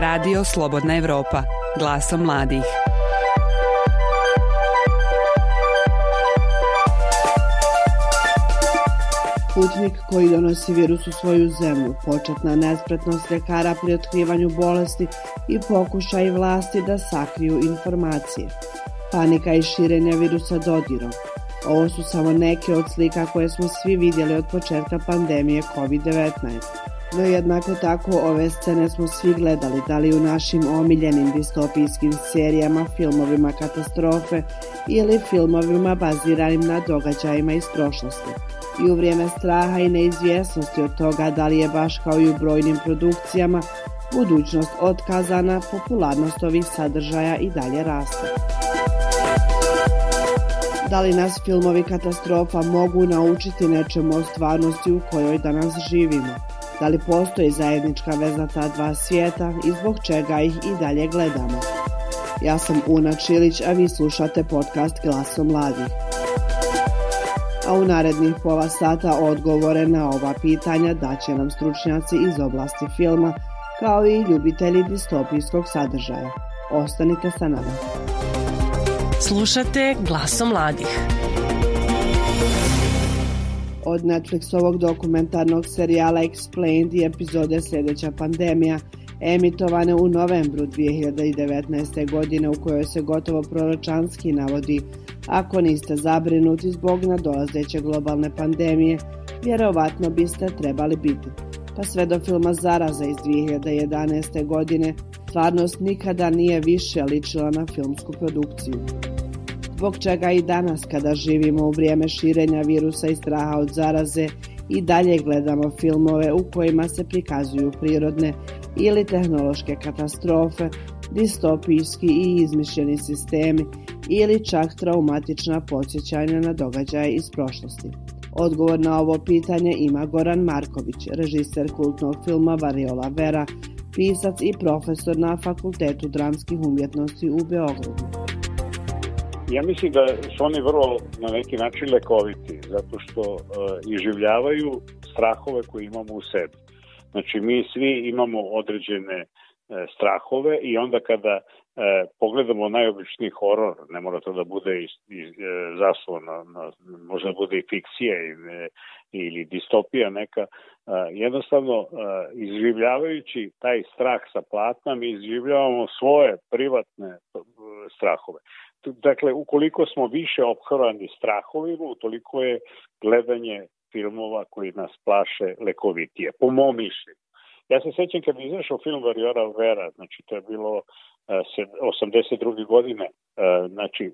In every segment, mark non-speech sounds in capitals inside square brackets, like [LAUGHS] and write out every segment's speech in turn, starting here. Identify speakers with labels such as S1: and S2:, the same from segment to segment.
S1: Radio Slobodna Evropa, glasom mladih.
S2: Putnik koji donosi virus u svoju zemlju, početna nespretnost ljekara pri otkrivanju bolesti i pokušaj vlasti da sakriju informacije. Panika i širenje virusa dodirom. Ovo su samo neke od slika koje smo svi vidjeli od početka pandemije COVID-19. No jednako tako ove scene smo svi gledali da li u našim omiljenim distopijskim serijama, filmovima katastrofe ili filmovima baziranim na događajima iz prošlosti. I u vrijeme straha i neizvjesnosti od toga da li je baš kao i u brojnim produkcijama budućnost otkazana, popularnost ovih sadržaja i dalje raste. Da li nas filmovi katastrofa mogu naučiti nečemu o stvarnosti u kojoj danas živimo? Da li postoji zajednička veza ta dva svijeta i zbog čega ih i dalje gledamo? Ja sam Una Čilić, a vi slušate podcast Glaso mladih. A u narednih pola sata odgovore na ova pitanja daće nam stručnjaci iz oblasti filma, kao i ljubitelji distopijskog sadržaja. Ostanite sa nama.
S1: Slušate Glaso mladih.
S2: Od Netflixovog dokumentarnog serijala Explained i epizode Sljedeća pandemija emitovane u novembru 2019. godine u kojoj se gotovo proročanski navodi ako niste zabrinuti zbog nadolazeće globalne pandemije, vjerovatno biste trebali biti. Pa sve do filma Zaraza iz 2011. godine, stvarnost nikada nije više ličila na filmsku produkciju. Zbog čega i danas kada živimo u vrijeme širenja virusa i straha od zaraze i dalje gledamo filmove u kojima se prikazuju prirodne ili tehnološke katastrofe, distopijski i izmišljeni sistemi ili čak traumatična podsjećanja na događaje iz prošlosti. Odgovor na ovo pitanje ima Goran Marković, režiser kultnog filma Variola Vera, pisac i profesor na Fakultetu dramskih umjetnosti u Beogradu.
S3: Ja mislim da su oni vrlo na neki način lekoviti, zato što uh, iživljavaju strahove koje imamo u sebi. Znači, mi svi imamo određene uh, strahove i onda kada uh, pogledamo najobičniji horor, ne mora to da bude uh, zaslona, na, možda bude i fikcija ili, ili distopija neka, jednostavno izživljavajući taj strah sa platna, izživljavamo svoje privatne strahove. Dakle, ukoliko smo više ophrani strahovima, utoliko je gledanje filmova koji nas plaše lekovitije, po mom mišljenju. Ja se sećam kad izašao film Variora Vera, znači to je bilo uh, 82. godine, uh, znači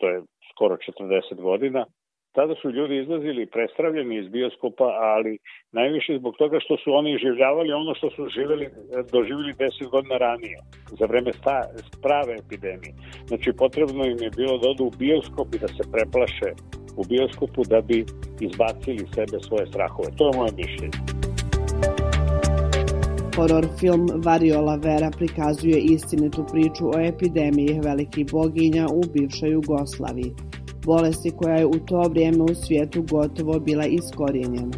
S3: to je skoro 40 godina, tada su ljudi izlazili prestravljeni iz bioskopa, ali najviše zbog toga što su oni življavali ono što su živjeli, doživjeli 10 godina ranije, za vreme sta, prave epidemije. Znači, potrebno im je bilo da odu u bioskop i da se preplaše u bioskopu da bi izbacili sebe svoje strahove. To je moje mišljenje.
S2: Horor film Variola Vera prikazuje istinitu priču o epidemiji velikih boginja u bivšoj Jugoslaviji bolesti koja je u to vrijeme u svijetu gotovo bila iskorijenjena.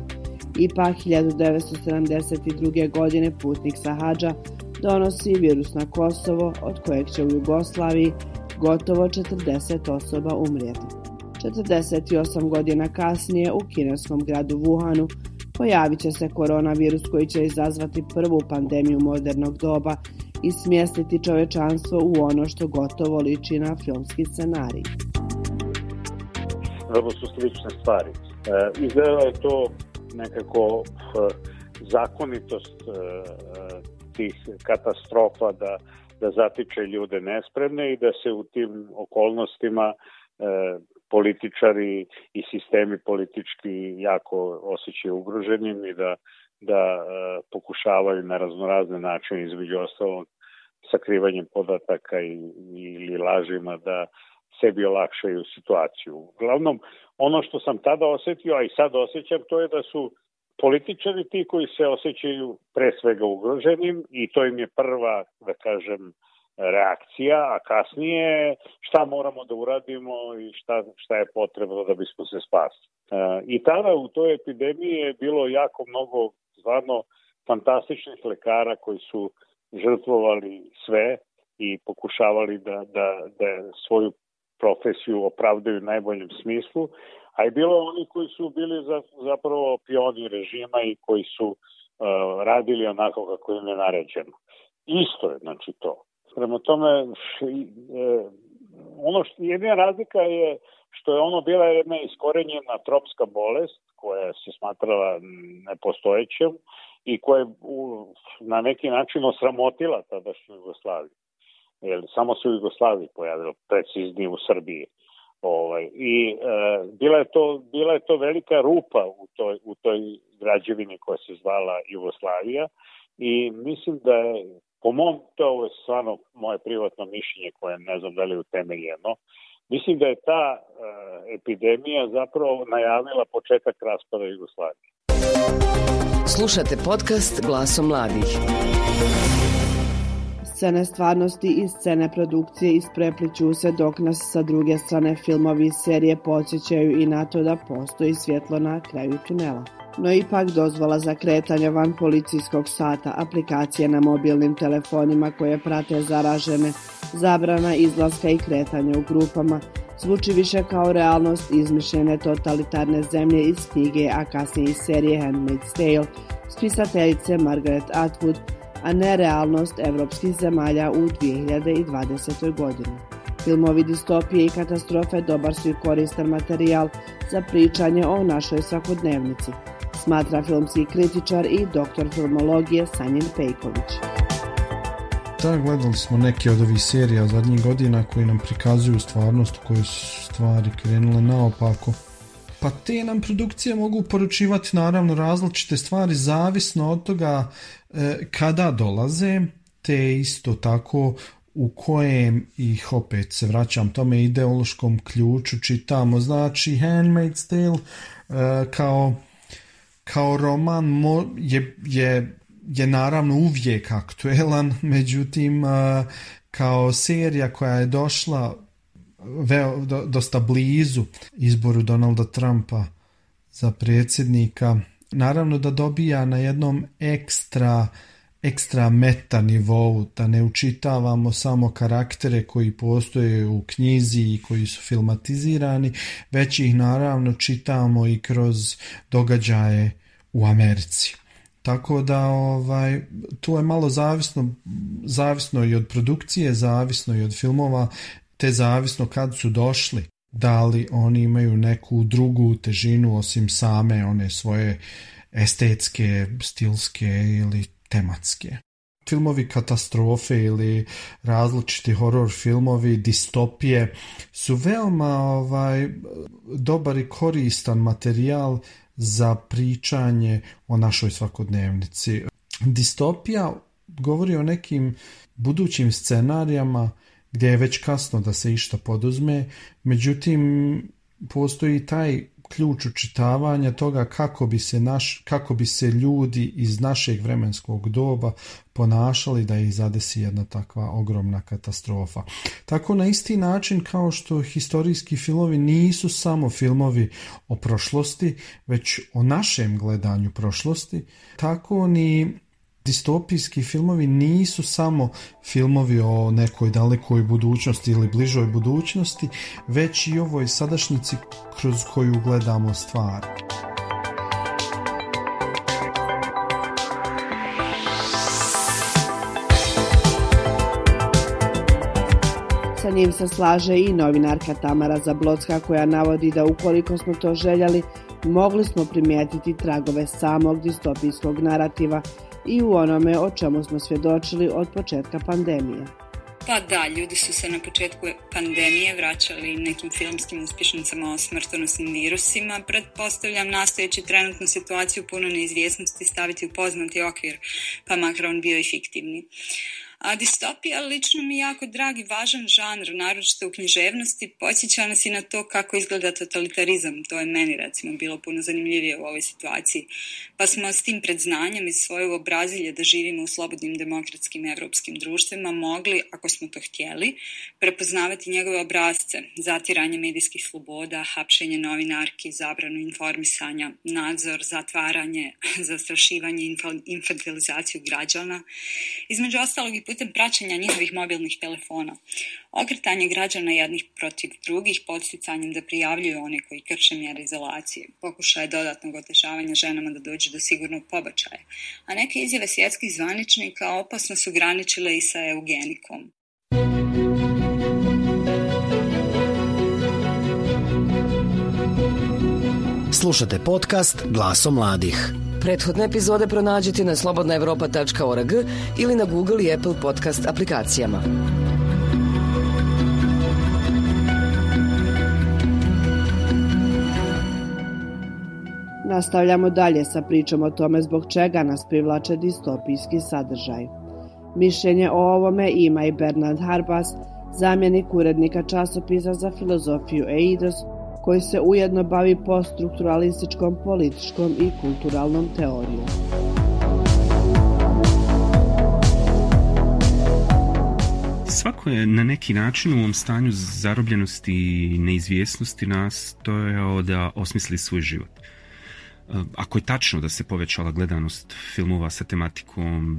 S2: Ipak 1972. godine putnik sa Hadža donosi virus na Kosovo od kojeg će u Jugoslaviji gotovo 40 osoba umrijeti. 48 godina kasnije u kineskom gradu Wuhanu pojavit će se koronavirus koji će izazvati prvu pandemiju modernog doba i smjestiti čovečanstvo u ono što gotovo liči na filmski scenarij
S3: vrlo su slične stvari. E, izgleda je to nekako e, zakonitost e, tih katastrofa da, da zatiče ljude nespremne i da se u tim okolnostima političari i sistemi politički jako osjećaju ugroženim i da, da pokušavaju na raznorazne načine između ostalog sakrivanjem podataka i, ili lažima da sebi olakšaju situaciju. Uglavnom, ono što sam tada osetio, a i sad osjećam, to je da su političari ti koji se osjećaju pre svega ugroženim i to im je prva, da kažem, reakcija, a kasnije šta moramo da uradimo i šta, šta je potrebno da bismo se spasili. E, I tada u toj epidemiji je bilo jako mnogo stvarno fantastičnih lekara koji su žrtvovali sve i pokušavali da, da, da svoju profesiju opravdaju u najboljem smislu, a je bilo oni koji su bili za, zapravo pioni režima i koji su uh, radili onako kako im je naređeno. Isto je, znači to. Prema tome, uh, ono što jedina razlika je što je ono bila jedna iskorenjena tropska bolest koja se smatrala nepostojećem i koja je na neki način osramotila tadašnju Jugoslaviju. Jer samo se u Jugoslaviji pojavilo, preciznije u Srbiji. Ovaj, I e, bila, je to, bila je to velika rupa u toj, u toj građevini koja se zvala Jugoslavija i mislim da je po mom, to je stvarno moje privatno mišljenje koje ne znam da li je utemeljeno, mislim da je ta e, epidemija zapravo najavila početak raspada Jugoslavije.
S1: Slušate podcast Glasom mladih.
S2: Scene stvarnosti i scene produkcije isprepliću se dok nas sa druge strane filmovi i serije podsjećaju i na to da postoji svjetlo na kraju tunela. No ipak dozvola za kretanje van policijskog sata, aplikacije na mobilnim telefonima koje prate zaražene, zabrana izlaska i kretanje u grupama, zvuči više kao realnost izmišljene totalitarne zemlje iz knjige, a kasnije iz serije Handmaid's Tale, spisateljice Margaret Atwood, a ne realnost evropskih zemalja u 2020. godini. Filmovi distopije i katastrofe dobar su i koristan materijal za pričanje o našoj svakodnevnici, smatra filmski kritičar i doktor filmologije Sanjin Pejković.
S4: Da, gledali smo neke od ovih serija zadnjih godina koji nam prikazuju stvarnost u kojoj su stvari krenule naopako. Pa te nam produkcije mogu poručivati naravno različite stvari zavisno od toga e, kada dolaze, te isto tako u kojem ih opet se vraćam tome ideološkom ključu čitamo. Znači Handmaid's Tale e, kao kao roman mo, je, je, je naravno uvijek aktuelan [LAUGHS] međutim e, kao serija koja je došla veo, do, dosta blizu izboru Donalda Trumpa za predsjednika. Naravno da dobija na jednom ekstra ekstra meta nivou, da ne učitavamo samo karaktere koji postoje u knjizi i koji su filmatizirani, već ih naravno čitamo i kroz događaje u Americi. Tako da ovaj tu je malo zavisno zavisno i od produkcije, zavisno i od filmova, te zavisno kad su došli, da li oni imaju neku drugu težinu osim same one svoje estetske, stilske ili tematske. Filmovi katastrofe ili različiti horror filmovi, distopije su veoma ovaj dobar i koristan materijal za pričanje o našoj svakodnevnici. Distopija govori o nekim budućim scenarijama gdje je već kasno da se išta poduzme, međutim postoji taj ključ učitavanja toga kako bi se naš kako bi se ljudi iz našeg vremenskog doba ponašali da ih zadesi jedna takva ogromna katastrofa. Tako na isti način kao što historijski filmovi nisu samo filmovi o prošlosti, već o našem gledanju prošlosti, tako ni distopijski filmovi nisu samo filmovi o nekoj dalekoj budućnosti ili bližoj budućnosti, već i ovoj sadašnjici kroz koju gledamo stvari.
S2: Sa njim se slaže i novinarka Tamara Zablocka koja navodi da ukoliko smo to željeli, mogli smo primijetiti tragove samog distopijskog narativa i u onome o čemu smo svjedočili od početka pandemije.
S5: Pa da, ljudi su se na početku pandemije vraćali nekim filmskim uspješnicama o smrtonosnim virusima. Pretpostavljam nastojeći trenutnu situaciju puno neizvjesnosti staviti u poznati okvir, pa makar on bio i fiktivni. A distopija lično mi jako drag i važan žanr, naročito u književnosti, podsjeća nas i na to kako izgleda totalitarizam. To je meni recimo bilo puno zanimljivije u ovoj situaciji. Pa smo s tim predznanjem iz svoje obrazilje da živimo u slobodnim demokratskim evropskim društvima mogli, ako smo to htjeli, prepoznavati njegove obrazce, zatiranje medijskih sloboda, hapšenje novinarki, zabranu informisanja, nadzor, zatvaranje, [LAUGHS] zastrašivanje, infantilizaciju građana, između ostalog i putem praćenja njihovih mobilnih telefona. Okretanje građana jednih protiv drugih podsticanjem da prijavljuju one koji krše mjere izolacije, pokušaje dodatnog otežavanja ženama da dođe do sigurnog pobačaja, a neke izjave svjetskih zvaničnika opasno su graničile i sa eugenikom.
S1: Slušate podcast Glaso mladih. Prethodne epizode pronađite na slobodnaevropa.org ili na Google i Apple podcast aplikacijama.
S2: Nastavljamo dalje sa pričom o tome zbog čega nas privlače distopijski sadržaj. Mišljenje o ovome ima i Bernard Harbas, zamjenik urednika časopisa za filozofiju EIDOS, koji se ujedno bavi poststrukturalističkom, političkom i kulturalnom teorijom.
S6: Svako je na neki način u ovom stanju zarobljenosti i neizvjesnosti nastojao da osmisli svoj život. Ako je tačno da se povećala gledanost filmova sa tematikom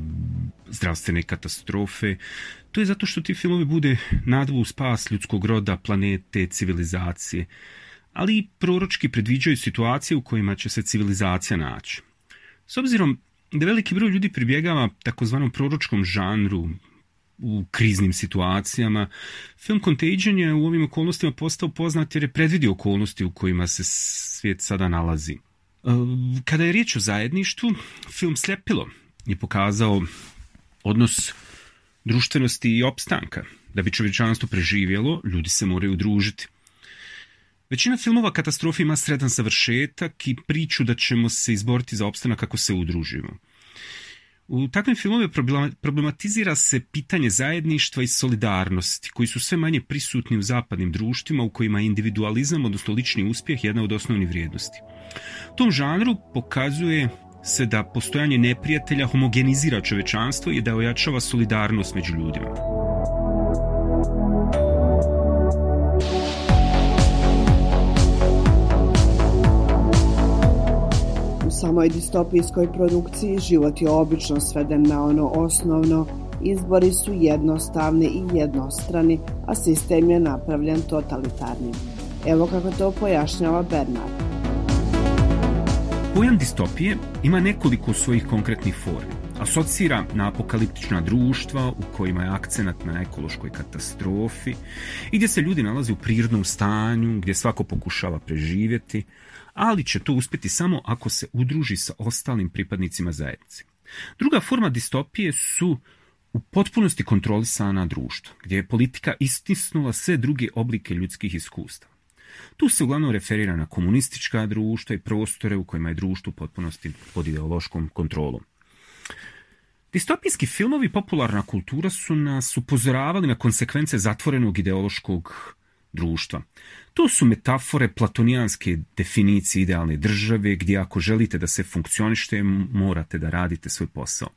S6: zdravstvene katastrofe, to je zato što ti filmovi bude nadvu spas ljudskog roda, planete, civilizacije ali i proročki predviđaju situacije u kojima će se civilizacija naći. S obzirom da veliki broj ljudi pribjegava takozvanom proročkom žanru u kriznim situacijama, film Contagion je u ovim okolnostima postao poznat jer je predvidio okolnosti u kojima se svijet sada nalazi. E, kada je riječ o zajedništvu, film Sljepilo je pokazao odnos društvenosti i opstanka. Da bi čovječanstvo preživjelo, ljudi se moraju družiti. Većina filmova katastrofe ima sretan završetak i priču da ćemo se izboriti za opstanak kako se udružimo. U takvim filmovima problematizira se pitanje zajedništva i solidarnosti, koji su sve manje prisutni u zapadnim društvima u kojima je individualizam, odnosno lični uspjeh, jedna od osnovnih vrijednosti. U tom žanru pokazuje se da postojanje neprijatelja homogenizira čovečanstvo i da ojačava solidarnost među ljudima.
S2: Samoj distopijskoj produkciji život je obično sveden na ono osnovno, izbori su jednostavni i jednostrani, a sistem je napravljen totalitarnim. Evo kako to pojašnjava Bernard.
S6: Pojam distopije ima nekoliko svojih konkretnih formi. Asocira na apokaliptična društva u kojima je akcenat na ekološkoj katastrofi i gdje se ljudi nalaze u prirodnom stanju, gdje svako pokušava preživjeti, ali će to uspjeti samo ako se udruži sa ostalim pripadnicima zajednice. Druga forma distopije su u potpunosti kontrolisana društva, gdje je politika istisnula sve druge oblike ljudskih iskustava. Tu se uglavnom referira na komunistička društva i prostore u kojima je društvo u potpunosti pod ideološkom kontrolom. Distopijski filmovi popularna kultura su nas upozoravali na konsekvence zatvorenog ideološkog društva. To su metafore platonijanske definicije idealne države gdje ako želite da se funkcionište morate da radite svoj posao.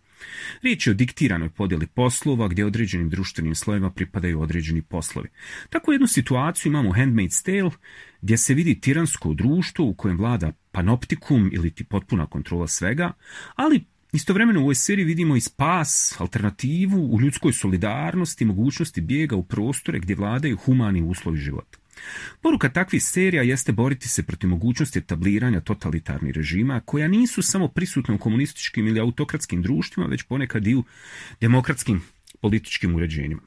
S6: Riječ je o diktiranoj podjeli poslova gdje određenim društvenim slojevima pripadaju određeni poslovi. Tako jednu situaciju imamo u Handmaid's Tale gdje se vidi tiransko društvo u kojem vlada panoptikum ili ti potpuna kontrola svega, ali Istovremeno u ovoj seriji vidimo i spas, alternativu u ljudskoj solidarnosti, mogućnosti bijega u prostore gdje vladaju humani uslovi života. Poruka takvih serija jeste boriti se protiv mogućnosti etabliranja totalitarnih režima koja nisu samo prisutne u komunističkim ili autokratskim društvima, već ponekad i u demokratskim političkim uređenjima.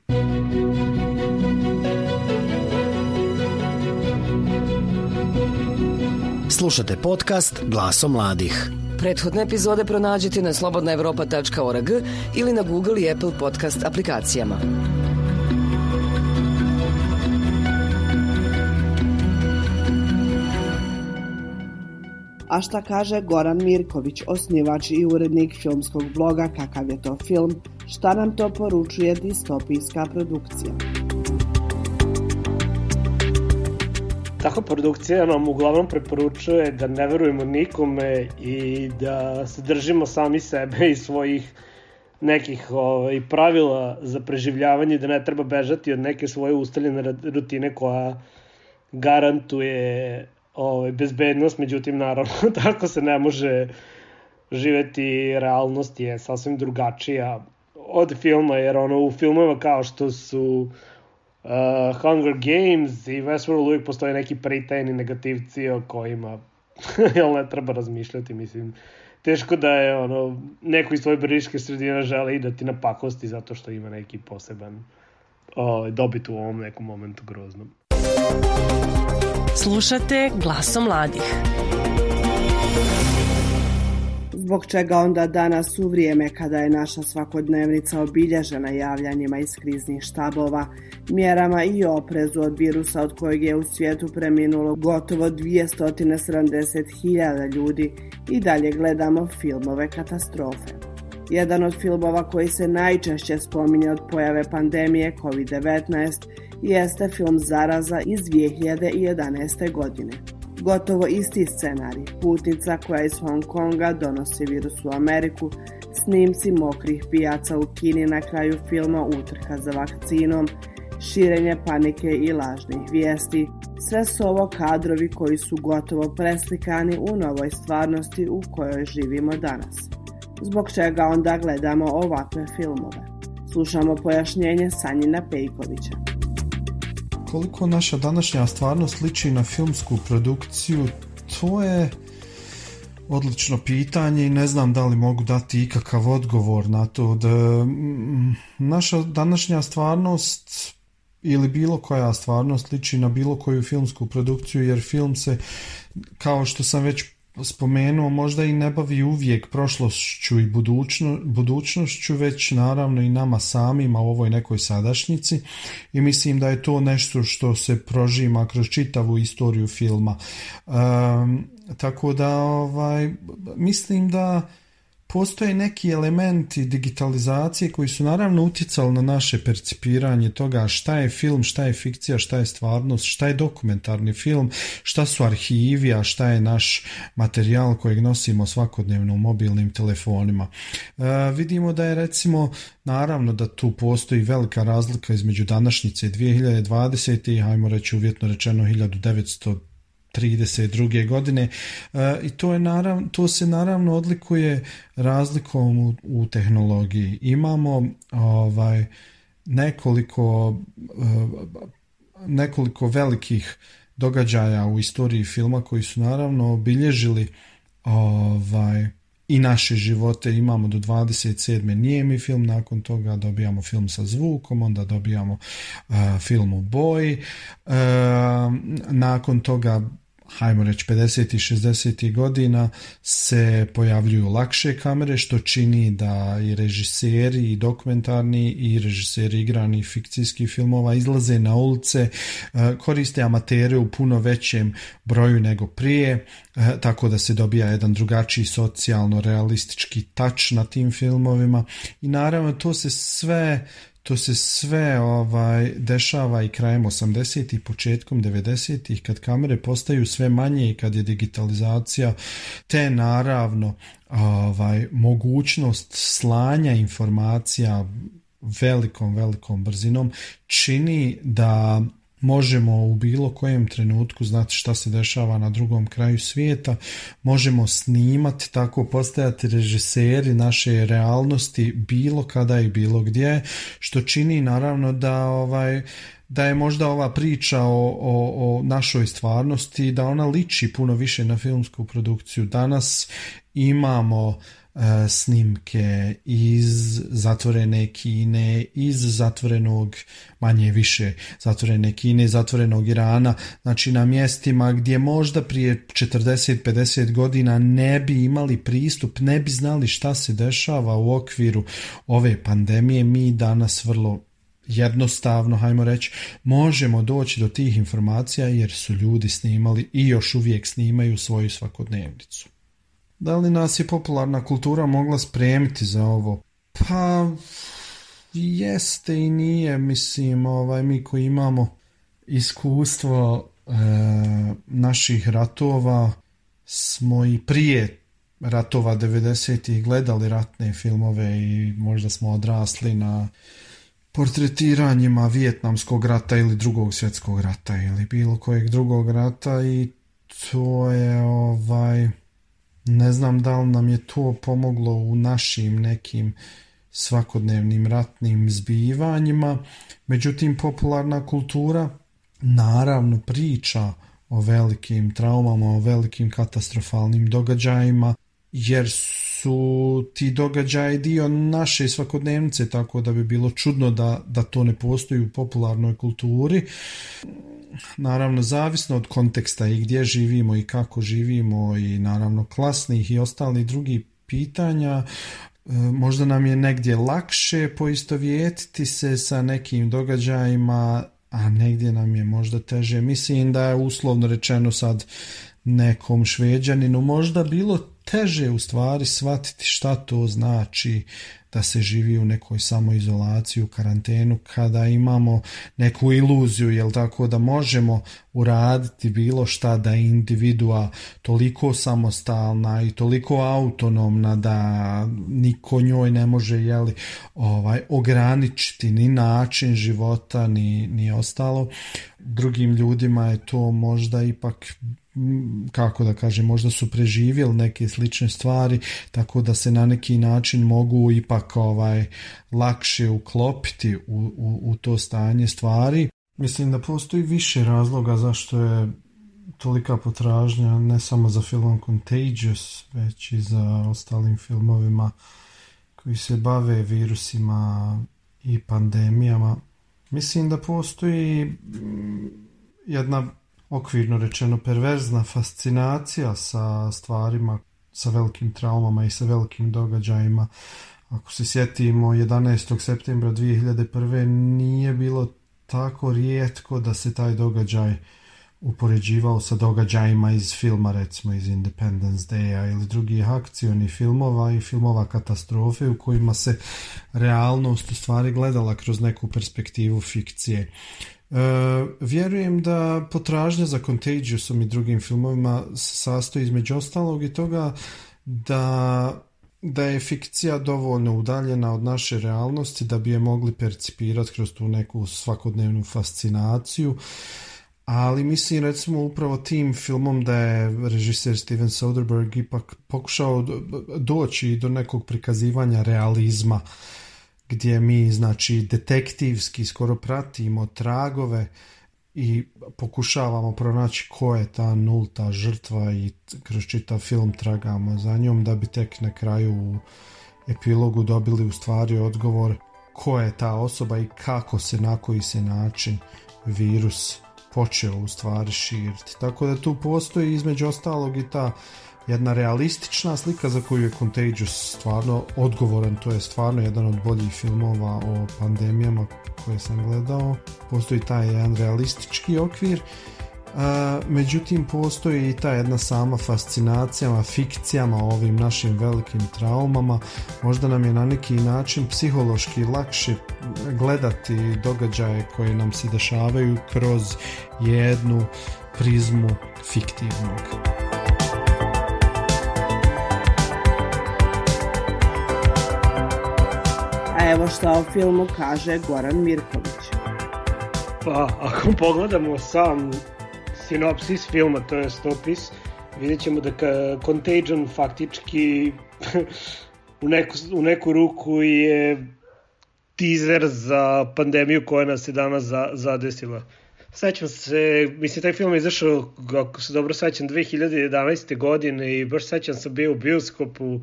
S1: Slušate podcast Glaso mladih. Prethodne epizode pronađite na slobodnaevropa.org ili na Google i Apple podcast aplikacijama.
S2: A šta kaže Goran Mirković, osnivač i urednik filmskog bloga Kakav je to film, šta nam to poručuje distopijska produkcija?
S7: Takva produkcija nam uglavnom preporučuje da ne verujemo nikome i da se držimo sami sebe i svojih nekih ovaj, pravila za preživljavanje, da ne treba bežati od neke svoje ustaljene rutine koja garantuje ovaj, bezbednost, međutim naravno [LAUGHS] tako se ne može živeti, realnost je sasvim drugačija od filma, jer ono u filmovima kao što su uh, Hunger Games i Westworld uvijek postoje neki pritajni negativci o kojima [LAUGHS] jel ne treba razmišljati, mislim teško da je ono, neko iz tvoje briške sredine žele i da ti na pakosti zato što ima neki poseban o, dobit u ovom nekom momentu groznom.
S2: Slušate glasom mladih. Zbog čega onda danas u vrijeme kada je naša svakodnevnica obilježena javljanjima iz kriznih štabova, mjerama i oprezu od virusa od kojeg je u svijetu preminulo gotovo 270.000 ljudi i dalje gledamo filmove katastrofe. Jedan od filmova koji se najčešće spominje od pojave pandemije COVID-19 jeste film Zaraza iz 2011. godine. Gotovo isti scenarij, putnica koja iz Hong Konga donosi virus u Ameriku, snimci mokrih pijaca u Kini na kraju filma utrka za vakcinom, širenje panike i lažnih vijesti. Sve su ovo kadrovi koji su gotovo preslikani u novoj stvarnosti u kojoj živimo danas. Zbog čega onda gledamo ovakve filmove? Slušamo pojašnjenje Sanjina Pejkovića.
S4: Koliko naša današnja stvarnost liči na filmsku produkciju, to je odlično pitanje i ne znam da li mogu dati ikakav odgovor na to. Da, naša današnja stvarnost ili bilo koja stvarnost liči na bilo koju filmsku produkciju jer film se kao što sam već spomenuo možda i ne bavi uvijek prošlošću i budućno, budućnošću već naravno i nama samima u ovoj nekoj sadašnjici. I mislim da je to nešto što se prožima kroz čitavu istoriju filma. Tako da ovaj mislim da postoje neki elementi digitalizacije koji su naravno utjecali na naše percipiranje toga šta je film, šta je fikcija, šta je stvarnost, šta je dokumentarni film, šta su arhivi, a šta je naš materijal kojeg nosimo svakodnevno u mobilnim telefonima. E, vidimo da je recimo naravno da tu postoji velika razlika između današnjice 2020. i hajmo reći uvjetno rečeno 1900 32. godine e, i to, je naravno, to se naravno odlikuje razlikom u, u tehnologiji. Imamo ovaj nekoliko e, nekoliko velikih događaja u istoriji filma koji su naravno obilježili ovaj i naše živote imamo do 27. nijemi film, nakon toga dobijamo film sa zvukom, onda dobijamo uh, film u boji, uh, nakon toga hajmo reći 50. i 60. godina se pojavljuju lakše kamere što čini da i režiseri i dokumentarni i režiseri igrani fikcijskih filmova izlaze na ulice, e, koriste amatere u puno većem broju nego prije, e, tako da se dobija jedan drugačiji socijalno realistički tač na tim filmovima i naravno to se sve to se sve ovaj dešava i krajem 80 i početkom 90 kad kamere postaju sve manje i kad je digitalizacija te naravno ovaj mogućnost slanja informacija velikom velikom brzinom čini da možemo u bilo kojem trenutku znati šta se dešava na drugom kraju svijeta, možemo snimati, tako postajati režiseri naše realnosti bilo kada i bilo gdje, što čini naravno da ovaj da je možda ova priča o, o, o našoj stvarnosti, da ona liči puno više na filmsku produkciju. Danas imamo snimke iz zatvorene kine, iz zatvorenog manje više zatvorene kine, zatvorenog Irana, znači na mjestima gdje možda prije 40-50 godina ne bi imali pristup, ne bi znali šta se dešava u okviru ove pandemije, mi danas vrlo jednostavno, hajmo reći, možemo doći do tih informacija jer su ljudi snimali i još uvijek snimaju svoju svakodnevnicu. Da li nas je popularna kultura mogla spremiti za ovo? Pa, jeste i nije, mislim, ovaj, mi koji imamo iskustvo e, naših ratova smo i prije ratova 90-ih gledali ratne filmove i možda smo odrasli na portretiranjima Vijetnamskog rata ili drugog svjetskog rata ili bilo kojeg drugog rata i to je ovaj ne znam da li nam je to pomoglo u našim nekim svakodnevnim ratnim zbivanjima međutim popularna kultura naravno priča o velikim traumama, o velikim katastrofalnim događajima jer su ti događaji dio naše svakodnevnice, tako da bi bilo čudno da, da to ne postoji u popularnoj kulturi. Naravno, zavisno od konteksta i gdje živimo i kako živimo i naravno klasnih i ostalih drugih pitanja, e, možda nam je negdje lakše poistovjetiti se sa nekim događajima, a negdje nam je možda teže. Mislim da je uslovno rečeno sad nekom šveđaninu možda bilo teže u stvari shvatiti šta to znači da se živi u nekoj samoizolaciji, u karantenu, kada imamo neku iluziju, jel tako, da možemo uraditi bilo šta da je individua toliko samostalna i toliko autonomna da niko njoj ne može jeli, ovaj, ograničiti ni način života ni, ni ostalo. Drugim ljudima je to možda ipak kako da kažem, možda su preživjeli neke slične stvari, tako da se na neki način mogu ipak ovaj lakše uklopiti u, u, u to stanje stvari. Mislim da postoji više razloga zašto je tolika potražnja ne samo za filmom Contagious, već i za ostalim filmovima koji se bave virusima i pandemijama. Mislim da postoji jedna okvirno rečeno perverzna fascinacija sa stvarima, sa velikim traumama i sa velikim događajima. Ako se sjetimo 11. septembra 2001. nije bilo tako rijetko da se taj događaj upoređivao sa događajima iz filma, recimo iz Independence Day-a ili drugih akcioni filmova i filmova katastrofe u kojima se realnost u stvari gledala kroz neku perspektivu fikcije. E, vjerujem da potražnja za Contagiosom i drugim filmovima sastoji između ostalog i toga da da je fikcija dovoljno udaljena od naše realnosti da bi je mogli percipirati kroz tu neku svakodnevnu fascinaciju. Ali mislim recimo upravo tim filmom da je režiser Steven Soderbergh ipak pokušao doći do nekog prikazivanja realizma gdje mi znači detektivski skoro pratimo tragove i pokušavamo pronaći ko je ta nulta žrtva i kroz čitav film tragamo za njom da bi tek na kraju u epilogu dobili u stvari odgovor ko je ta osoba i kako se na koji se način virus počeo u stvari širiti. Tako da tu postoji između ostalog i ta jedna realistična slika za koju je Contagious stvarno odgovoran, to je stvarno jedan od boljih filmova o pandemijama koje sam gledao. Postoji taj jedan realistički okvir, a, međutim postoji i ta jedna sama fascinacijama, fikcijama ovim našim velikim traumama. Možda nam je na neki način psihološki lakše gledati događaje koje nam se dešavaju kroz jednu prizmu fiktivnog.
S2: A evo šta o filmu kaže Goran Mirković.
S7: Pa, ako pogledamo sam sinopsis filma, to je stopis, vidjet ćemo da Contagion faktički [LAUGHS] u neku, u neku ruku je teaser za pandemiju koja nas je danas za, zadesila. Sećam se, mislim, taj film je izašao, ako se dobro sećam, 2011. godine i baš sećam sam bio u bioskopu,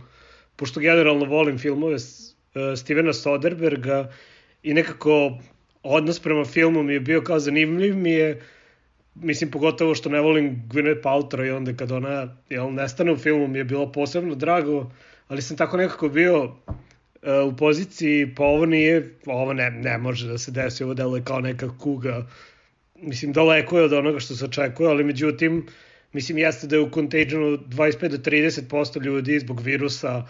S7: pošto generalno volim filmove Stevena Soderberga i nekako odnos prema filmu mi je bio kao zanimljiv mi je mislim pogotovo što ne volim Gwyneth Paltrow i onda kad ona jel, nestane u filmu mi je bilo posebno drago ali sam tako nekako bio e, u poziciji, pa ovo nije, ovo ne, ne može da se desi, ovo deluje kao neka kuga, mislim, daleko je od onoga što se očekuje, ali međutim, mislim, jeste da je u Contagionu 25 do 30% ljudi zbog virusa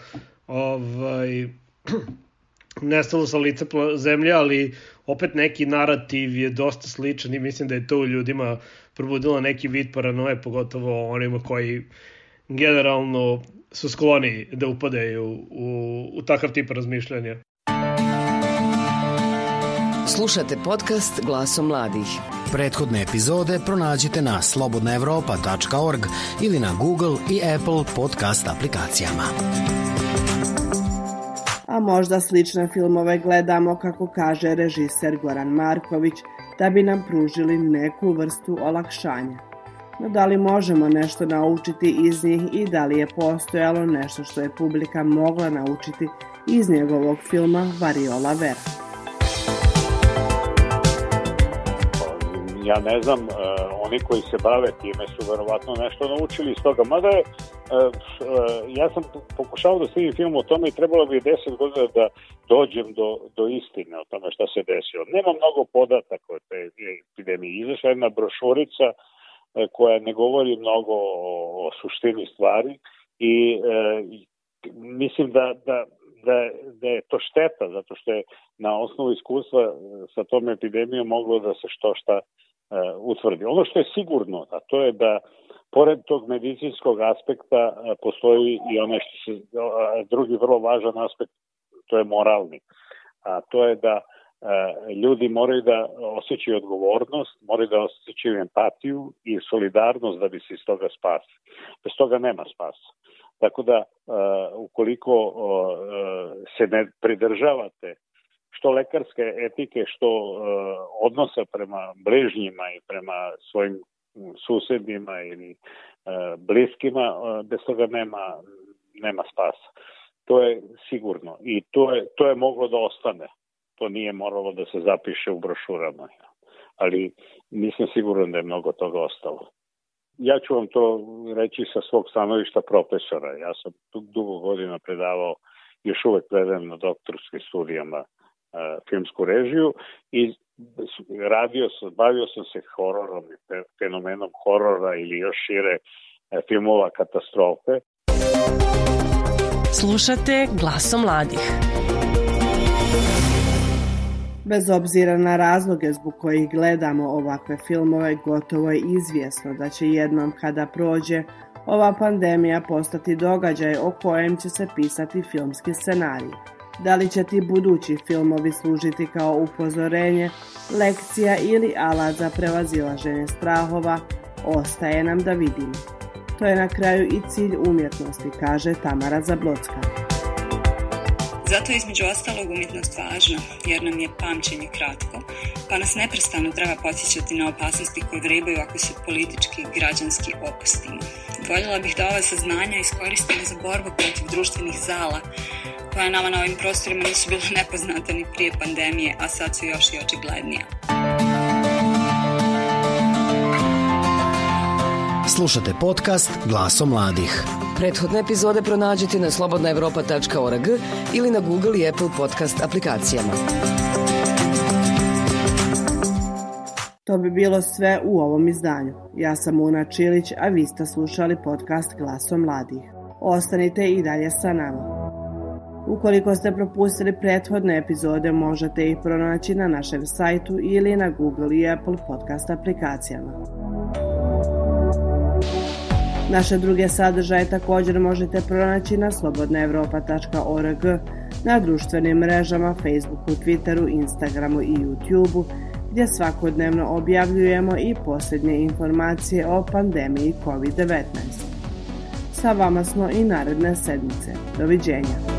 S7: ovaj, [CLEARS THROAT] nestalo sa lica zemlje, ali opet neki narativ je dosta sličan i mislim da je to u ljudima probudilo neki vid paranoje, pogotovo onima koji generalno su skloni da upadaju u, u takav tip razmišljanja.
S1: Slušate podcast Glasom mladih.
S8: Prethodne epizode pronađite na slobodnaevropa.org ili na Google i Apple podcast aplikacijama.
S2: Možda slične filmove gledamo, kako kaže režiser Goran Marković, da bi nam pružili neku vrstu olakšanja. No da li možemo nešto naučiti iz njih i da li je postojalo nešto što je publika mogla naučiti iz njegovog filma Variola Vera?
S3: Ja ne znam, uh, oni koji se bave time su verovatno nešto naučili iz toga. Mada je, ja sam pokušao da snimim film o tome i trebalo bi 10 godina da dođem do, do istine o tome šta se desilo. Nema mnogo podataka o te epidemiji. Izašla jedna brošurica E, koja ne govori mnogo o, suštini stvari i e, mislim da, da, da, da je to šteta zato što je na osnovu iskustva e, sa tom epidemijom moglo da se što šta e, utvrdi. Ono što je sigurno, a to je da pored tog medicinskog aspekta e, postoji i onaj što se, drugi vrlo važan aspekt, to je moralni. A to je da E, ljudi moraju da osjećaju odgovornost, moraju da osjećaju empatiju i solidarnost da bi se iz toga spasi. Bez toga nema spasa. Tako da, e, ukoliko se ne pridržavate što lekarske etike, što odnosa prema bližnjima i prema svojim susedima ili bliskima, bez toga nema, nema spasa. To je sigurno i to je, to je moglo da ostane to nije moralo da se zapiše u brošurama. Ali nisam siguran da je mnogo toga ostalo. Ja ću vam to reći sa svog stanovišta profesora. Ja sam dugo godina predavao, još uvek predajem na doktorskim studijama uh, filmsku režiju i radio sam, bavio sam se hororom i fenomenom horora ili još šire uh, filmova katastrofe.
S1: Slušate glasom mladih.
S2: Bez obzira na razloge zbog kojih gledamo ovakve filmove, gotovo je izvjesno da će jednom kada prođe ova pandemija postati događaj o kojem će se pisati filmski scenarij. Da li će ti budući filmovi služiti kao upozorenje, lekcija ili alat za prevazilaženje strahova, ostaje nam da vidimo. To je na kraju i cilj umjetnosti, kaže Tamara Zablocka.
S5: Zato je između ostalog umjetnost važna, jer nam je pamćenje kratko, pa nas neprestano treba podsjećati na opasnosti koje vrebaju ako se politički i građanski opustimo. Voljela bih da ova saznanja iskoristimo za borbu protiv društvenih zala, koja nama na ovim prostorima nisu bila nepoznata ni prije pandemije, a sad su još i očiglednija.
S8: Slušate podcast Glaso mladih.
S1: Prethodne epizode pronađite na slobodnaevropa.org ili na Google i Apple podcast aplikacijama.
S2: To bi bilo sve u ovom izdanju. Ja sam Una Čilić, a vi ste slušali podcast Glaso mladih. Ostanite i dalje sa nama. Ukoliko ste propustili prethodne epizode, možete ih pronaći na našem sajtu ili na Google i Apple podcast aplikacijama. Naše druge sadržaje također možete pronaći na slobodnaevropa.org, na društvenim mrežama Facebooku, Twitteru, Instagramu i YouTubeu, gdje svakodnevno objavljujemo i posljednje informacije o pandemiji COVID-19. Sa vama smo i naredne sedmice. Doviđenja.